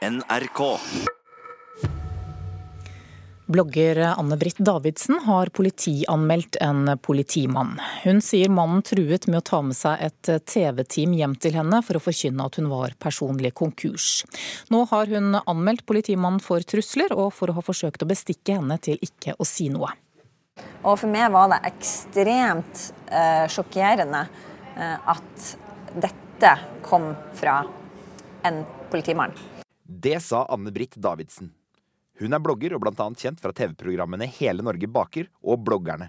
NRK. Blogger Anne-Britt Davidsen har politianmeldt en politimann. Hun sier mannen truet med å ta med seg et TV-team hjem til henne for å forkynne at hun var personlig konkurs. Nå har hun anmeldt politimannen for trusler og for å ha forsøkt å bestikke henne til ikke å si noe. Og for meg var det ekstremt eh, sjokkerende eh, at dette kom fra en politimann. Det sa Anne-Britt Davidsen. Hun er blogger og bl.a. kjent fra TV-programmene Hele Norge baker og Bloggerne.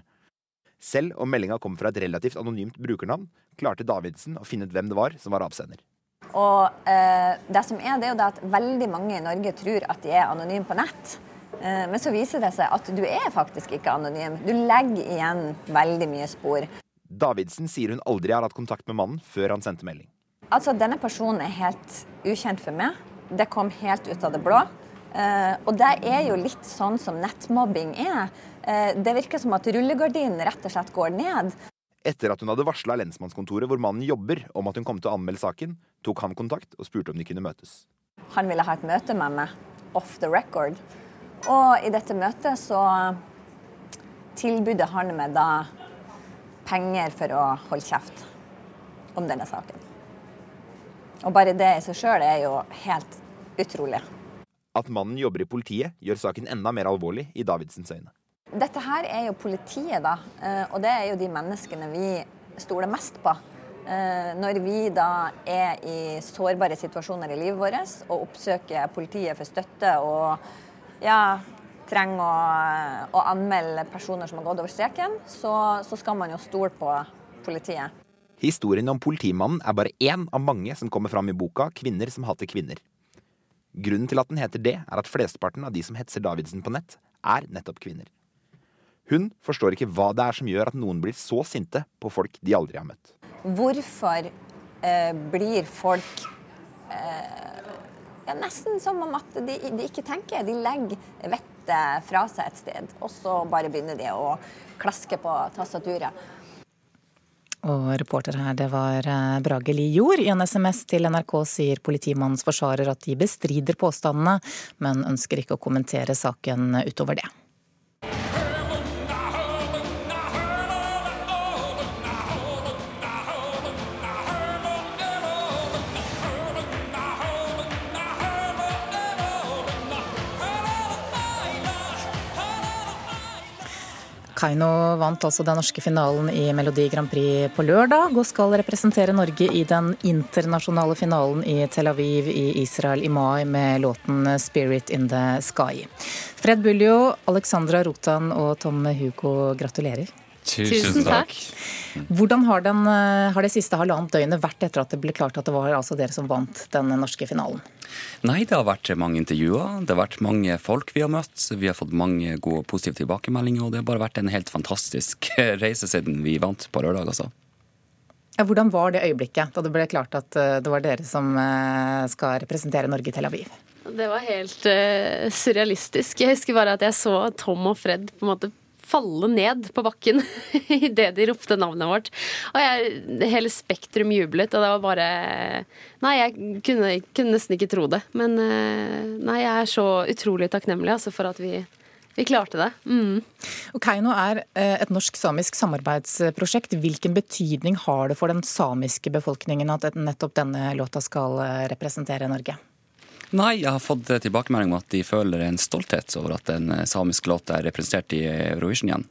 Selv om meldinga kom fra et relativt anonymt brukernavn, klarte Davidsen å finne ut hvem det var som var avsender. Og eh, det som er, det er jo det at veldig mange i Norge tror at de er anonyme på nett. Eh, men så viser det seg at du er faktisk ikke anonym. Du legger igjen veldig mye spor. Davidsen sier hun aldri har hatt kontakt med mannen før han sendte melding. Altså, denne personen er helt ukjent for meg. Det kom helt ut av det blå. Uh, og det er jo litt sånn som nettmobbing er. Uh, det virker som at rullegardinen rett og slett går ned. Etter at hun hadde varsla lensmannskontoret hvor mannen jobber om at hun kom til å anmelde saken, tok han kontakt og spurte om de kunne møtes. Han ville ha et møte med meg, off the record. Og i dette møtet så tilbudde han meg da penger for å holde kjeft om denne saken. Og bare det i seg sjøl er jo helt utrolig. At mannen jobber i politiet, gjør saken enda mer alvorlig i Davidsens øyne. Dette her er jo politiet, da. eh, Og det er jo de menneskene vi stoler mest på. Eh, Når vi da er i sårbare situasjoner i livet vårt og oppsøker politiet for støtte og ja, trenger å, å anmelde personer som har gått over streken, så, så skal man jo stole på politiet. Historien om politimannen er bare én av mange som kommer fram i boka 'Kvinner som hater kvinner'. Grunnen til at den heter det, er at flesteparten av de som hetser Davidsen på nett, er nettopp kvinner. Hun forstår ikke hva det er som gjør at noen blir så sinte på folk de aldri har møtt. Hvorfor eh, blir folk eh, ja, nesten som om at de, de ikke tenker? De legger vettet fra seg et sted, og så bare begynner de å klaske på tastaturet. Og reporter her, det var eh, Brage Li Jord. I en SMS til NRK sier politimannens forsvarer at de bestrider påstandene, men ønsker ikke å kommentere saken utover det. Kaino vant altså den norske finalen i Melodi Grand Prix på lørdag, og skal representere Norge i den internasjonale finalen i Tel Aviv i Israel i mai med låten 'Spirit in the Sky'. Fred Buljo, Alexandra Rotan og Tom Hugo, gratulerer. Tusen takk. Hvordan har, den, har det siste halvannet døgnet vært etter at det ble klart at det var altså dere som vant den norske finalen? Nei, det har vært mange intervjuer. Det har vært mange folk vi har møtt. Vi har fått mange gode positive tilbakemeldinger, og det har bare vært en helt fantastisk reise siden vi vant på lørdag, altså. Ja, hvordan var det øyeblikket da det ble klart at eh, det var dere som eh, skal representere Norge i Tel Aviv? Det var helt uh, surrealistisk. Jeg husker bare at jeg så Tom og Fred på en måte falle ned på bakken idet de ropte navnet vårt. Og jeg, hele Spektrum jublet, og det var bare Nei, jeg kunne, kunne nesten ikke tro det. Men nei, jeg er så utrolig takknemlig altså, for at vi vi klarte det. Mm. Keiino er et norsk-samisk samarbeidsprosjekt. Hvilken betydning har det for den samiske befolkningen at nettopp denne låta skal representere Norge? Nei, jeg har fått tilbakemelding om at de føler en stolthet over at en samisk låt er representert i Eurovision igjen.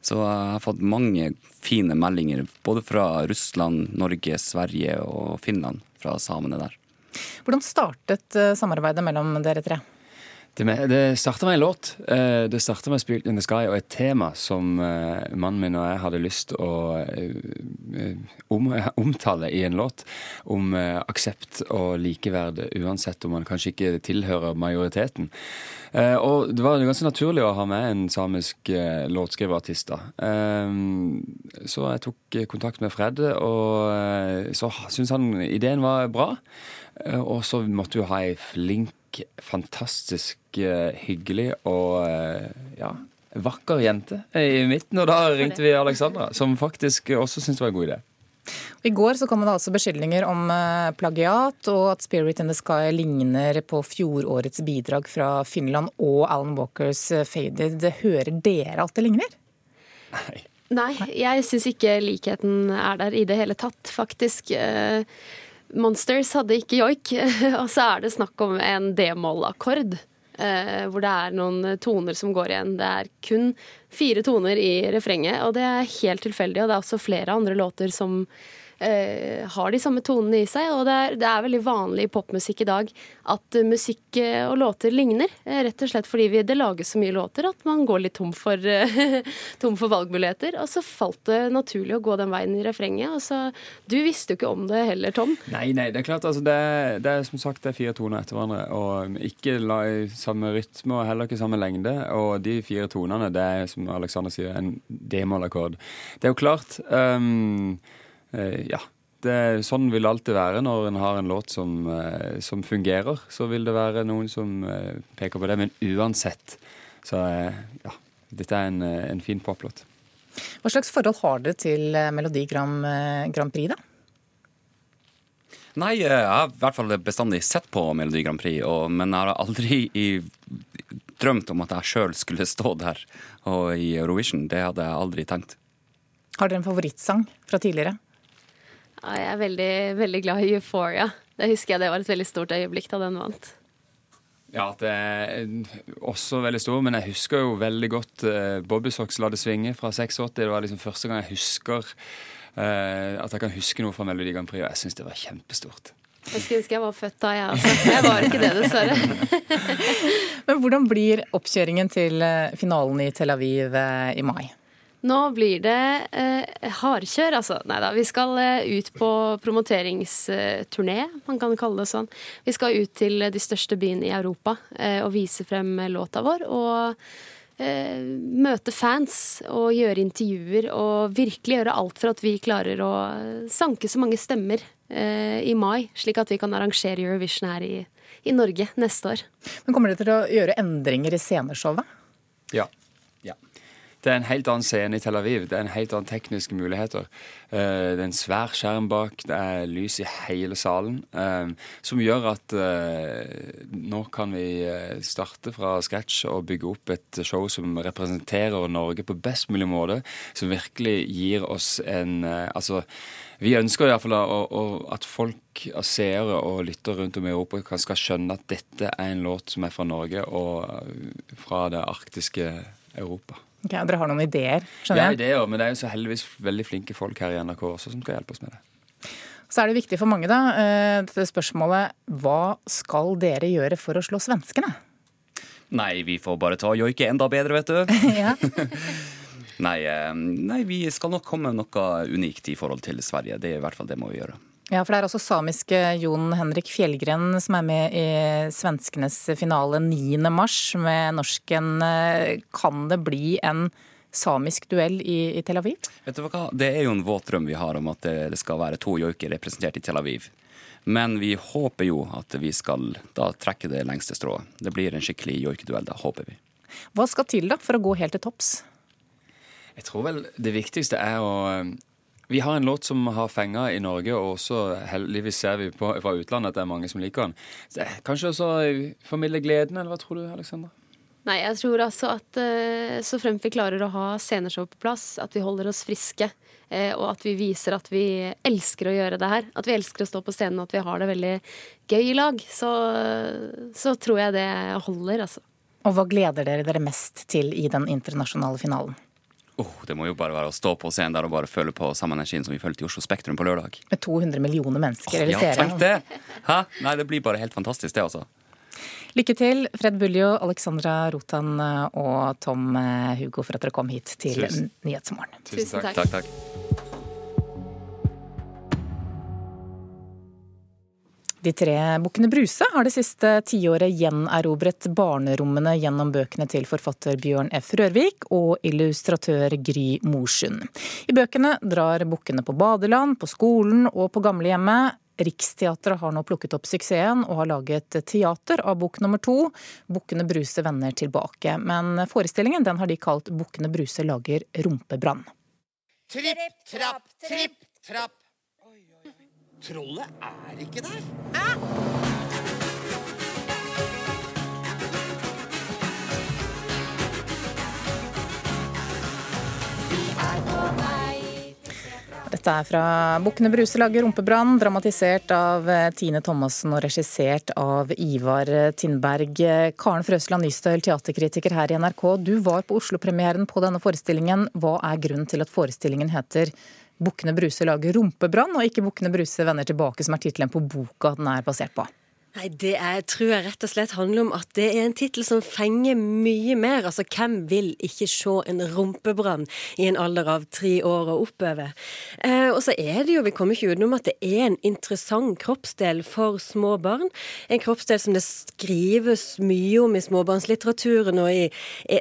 Så jeg har fått mange fine meldinger både fra Russland, Norge, Sverige og Finland fra samene der. Hvordan startet samarbeidet mellom dere tre? Det, det starta med en låt. Det starta med 'Spirit in the Sky' og et tema som mannen min og jeg hadde lyst å om, omtale i en låt. Om aksept og likeverd, uansett om man kanskje ikke tilhører majoriteten. Og det var ganske naturlig å ha med en samisk låtskriverartist. da. Så jeg tok kontakt med Fred, og så syntes han ideen var bra. Og så måtte vi ha ei flink fantastisk hyggelig og ja, vakker jente i midten. Og da ringte vi Alexandra, som faktisk også syntes det var en god idé. I går så kom det altså beskyldninger om eh, plagiat, og at 'Spirit in the Sky' ligner på fjorårets bidrag fra Finland og Alan Walkers eh, 'Faded'. Hører dere at det ligner? Nei. Nei, jeg syns ikke likheten er der i det hele tatt, faktisk. Eh, Monsters hadde ikke joik, og så er det snakk om en d-moll-akkord. Hvor det er noen toner som går igjen. Det er kun fire toner i refrenget, og det er helt tilfeldig. Og det er også flere andre låter som eh, har de samme tonene i seg. Og det er, det er, veldig vanlig i popmusikk i dag at musikk eh, og låter ligner. Eh, rett og slett fordi vi, det lages så mye låter at man går litt tom for, tom for, valgmuligheter. Og så falt det naturlig å gå den veien i refrenget. Og så, du visste jo ikke om det heller, Tom. Nei, nei, det er klart. Altså, det, det, er som sagt det er fire toner etter hverandre. Og ikke la samme rytme og heller ikke samme lengde. Og de fire tonene, det er som Alexander sier, en d-moll-akkord. Det er jo klart. Um, uh, ja. Det, sånn vil det alltid være når en har en låt som, uh, som, fungerer. Så vil det være noen som uh, peker på det, men uansett så ja, dette er en, en fin poplåt. Hva slags forhold har dere til Melodi Grand, Grand Prix, da? Nei, jeg har i hvert fall bestandig sett på Melodi Grand Prix, og, men jeg har aldri i, drømt om at jeg sjøl skulle stå der og i Eurovision. Det hadde jeg aldri tenkt. Har dere en favorittsang fra tidligere? Ja, jeg er veldig, veldig glad i Euphoria. Det husker jeg det var et veldig stort øyeblikk da den vant. Ja, det er også veldig stor, men jeg husker jo veldig godt Bobbysocks Bobby Socks La det svinge fra 86. Det var liksom første gang jeg husker at jeg kan huske noe fra Melodi Grand Prix, og jeg syns det var kjempestort. Jeg skulle ønske jeg var født da, jeg altså. Jeg var ikke det, dessverre. men hvordan blir oppkjøringen til eh, finalen i Tel Aviv i mai? Nå blir det eh, hardkjør, altså. Nei da. Vi skal eh, ut på promoteringsturné, man kan kalle det sånn. Vi skal ut til de største byene i Europa eh, og vise frem låta vår. Og eh, møte fans og gjøre intervjuer og virkelig gjøre alt for at vi klarer å sanke så mange stemmer eh, i mai, slik at vi kan arrangere Eurovision her i, i Norge neste år. Men Kommer dere til å gjøre endringer i sceneshowet? Ja. Det er en helt annen scene i Tel Aviv. Det er en helt annen tekniske muligheter. Eh, det er en svær skjerm bak, det er lys i hele salen. Eh, som gjør at eh, nå kan vi starte fra scratch og bygge opp et show som representerer Norge på best mulig måte. Som virkelig gir oss en Altså, vi ønsker iallfall at folk, seere og lyttere rundt om i Europa skal skjønne at dette er en låt som er fra Norge og fra det arktiske Europa. Okay, dere har noen ideer? skjønner jeg? Ja, ideer, men det er jo så heldigvis veldig flinke folk her i NRK også som skal hjelpe oss med det. Så er det viktig for mange, da, eh, dette spørsmålet hva skal dere gjøre for å slå svenskene? Nei, vi får bare ta joike enda bedre, vet du. nei, eh, nei, vi skal nok komme med noe unikt i forhold til Sverige. Det er i hvert fall det må vi gjøre. Ja, for det er også samiske Jon Henrik Fjellgren som er med i svenskenes finale 9. mars med norsken eh, Kan det bli en samisk duell i, i, Tel Aviv? Vet du hva, Det er jo en våt drøm vi har om at det skal være to joiker representert i Tel Aviv. Men vi håper jo at vi skal da trekke det lengste strået. Det blir en skikkelig joikeduell da, håper vi. Hva skal til da for å gå helt til topps? Jeg tror vel det viktigste er å vi har en låt som har fenga i Norge, og også heldigvis ser vi på, fra utlandet at det er mange som liker den. Så, kanskje også formidle gleden, eller hva tror du, Alexandra? Nei, jeg tror altså at uh, så fremt vi klarer å ha sceneshow på plass, at vi holder oss friske, uh, og at vi viser at vi elsker å gjøre det her, at vi elsker å stå på scenen, og at vi har det veldig gøy i lag, så, så tror jeg det holder, altså. Og hva gleder dere dere mest til i den internasjonale finalen? Oh, det må jo bare være å stå på scenen der og bare føle på samme energien som vi følte i Oslo Spektrum på lørdag. Med 200 millioner mennesker oh, ja. Tenk det! Hæ? Nei, det blir bare helt fantastisk, det, altså. Lykke til, Fred Buljo, Alexandra Rotan og Tom Hugo, for at dere kom hit til. Nyhetsmorgen. Tusen takk. takk, takk. De tre bukkene Bruse har det siste tiåret gjenerobret barnerommene gjennom bøkene til forfatter Bjørn F. Rørvik og illustratør Gry Morsund. I bøkene drar bukkene på badeland, på skolen og på gamlehjemmet. Riksteatret har nå plukket opp suksessen og har laget teater av bok nummer to, 'Bukkene Bruse vender tilbake'. Men forestillingen den har de kalt 'Bukkene Bruse lager rumpebrann'. Tripp, trapp, tripp, trapp. Trollet er ikke der. Ah! Dette er fra Bukkene Bruse lager rumpebrann, dramatisert av eh, Tine Thomassen og regissert av Ivar Tindberg. Karen Frøsland Nystøl, teaterkritiker her i NRK. Du var på Oslo-premieren på denne forestillingen. Hva er grunnen til at forestillingen heter Bukkene Bruse lager rumpebrann, og ikke Bukkene Bruse vender tilbake, som er tittelen på boka den er basert på? Nei, Det er, tror jeg rett og slett handler om at det er en tittel som fenger mye mer. Altså, hvem vil ikke se en rumpebrann i en alder av tre år og oppover? Eh, og så er det jo, vi kommer ikke utenom at det er en interessant kroppsdel for små barn. En kroppsdel som det skrives mye om i småbarnslitteraturen, og i,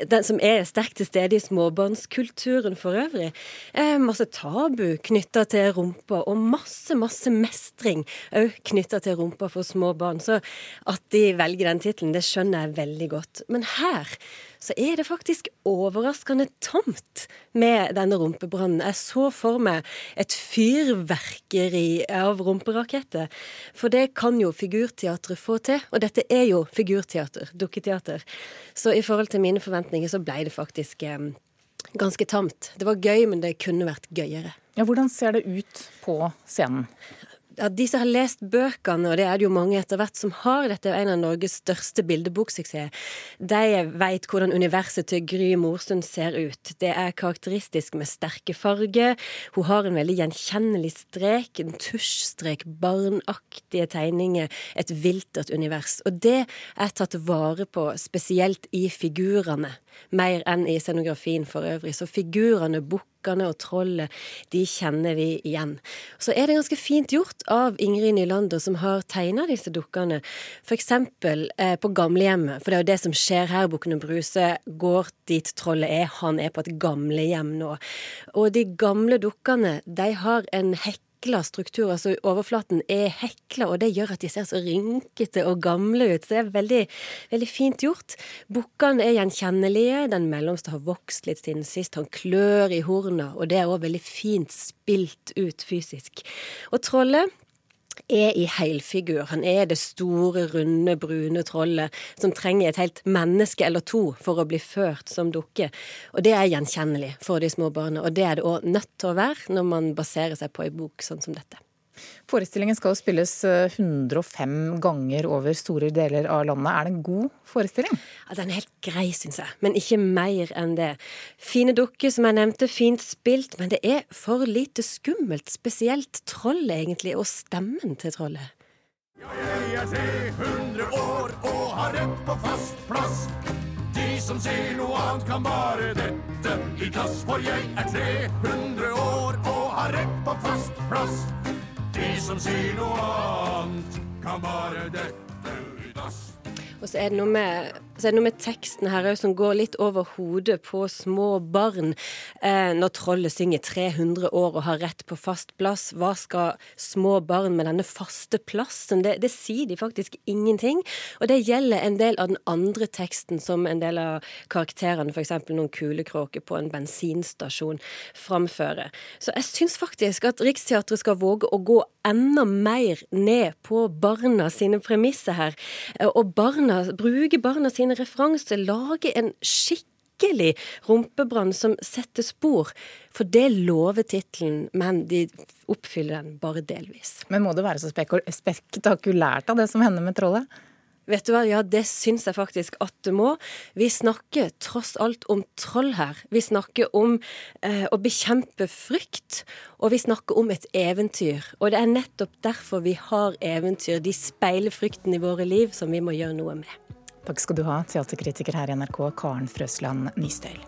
den som er sterkt til stede i småbarnskulturen for øvrig. Eh, masse tabu knytta til rumpa, og masse, masse mestring òg knytta til rumpa for små barn. Så at de velger den tittelen, det skjønner jeg veldig godt. Men her så er det faktisk overraskende tomt med denne rumpebrannen. Jeg så for meg et fyrverkeri av rumperaketter. For det kan jo figurteatret få til. Og dette er jo figurteater, dukketeater. Så i forhold til mine forventninger så ble det faktisk eh, ganske tamt. Det var gøy, men det kunne vært gøyere. Ja, Hvordan ser det ut på scenen? Ja, de som har lest bøkene, og det er det jo mange etter hvert som har, dette er en av Norges største bildeboksuksess, de vet hvordan universet til Gry Morsund ser ut. Det er karakteristisk med sterke farger. Hun har en veldig gjenkjennelig strek, en tusjstrek, barnaktige tegninger, et viltert univers. Og det er tatt vare på spesielt i figurene, mer enn i scenografien for øvrig. Så figurene, bukkene og trollet, de kjenner vi igjen. Så er det ganske fint gjort av Ingrid Nylander, som har tegna disse dukkene. F.eks. Eh, på gamlehjemmet, for det er jo det som skjer her. Bukkene Bruse går dit trollet er. Han er på et gamlehjem nå. Og de gamle dukkene, de har en hekk hekla struktur. altså Overflaten er hekla, og det gjør at de ser så rynkete og gamle ut. Så det er veldig, veldig fint gjort. Bukkene er gjenkjennelige. Den mellomste har vokst litt siden sist. Han klør i horna, og det er òg veldig fint spilt ut fysisk. Og trollet er i helfigur. Han er det store, runde, brune trollet som trenger et helt menneske eller to for å bli ført som dukke. Og det er gjenkjennelig for de små barna, og det er det òg nødt til å være når man baserer seg på ei bok sånn som dette. Forestillingen skal spilles 105 eh, ganger over store deler av landet. Er det en god forestilling? Ja, Den er helt grei, syns jeg, men ikke mer enn det. Fine dukker, som jeg nevnte, fint spilt, men det er for lite skummelt. Spesielt trollet, egentlig, og stemmen til trollet. Ja, jeg er 300 år og har rett på fast plass. De som sier noe annet, kan bare dette i klass. For jeg er 300 år og har rett på fast plass. De som sier noe annet, kan bare dette i dass. Og så er det noe med, det noe med teksten her som går litt over hodet på små barn. Eh, når trollet synger 300 år og har rett på fast plass, hva skal små barn med denne faste plassen? Det, det sier de faktisk ingenting. Og det gjelder en del av den andre teksten som en del av karakterene, f.eks. noen kulekråker på en bensinstasjon, framfører. Så jeg syns faktisk at Riksteatret skal våge å gå enda mer ned på barna sine premisser her. Og barna bruke barna sine referanser, lage en skikkelig rumpebrann som setter spor. For det lover tittelen, men de oppfyller den bare delvis. Men må det være så spektakulært av det som hender med trollet? Vet du hva, ja, det syns jeg faktisk at det må. Vi snakker tross alt om troll her. Vi snakker om eh, å bekjempe frykt, og vi snakker om et eventyr. Og det er nettopp derfor vi har eventyr. De speiler frykten i våre liv, som vi må gjøre noe med. Takk skal du ha, teaterkritiker her i NRK, Karen Frøsland Nystøyl.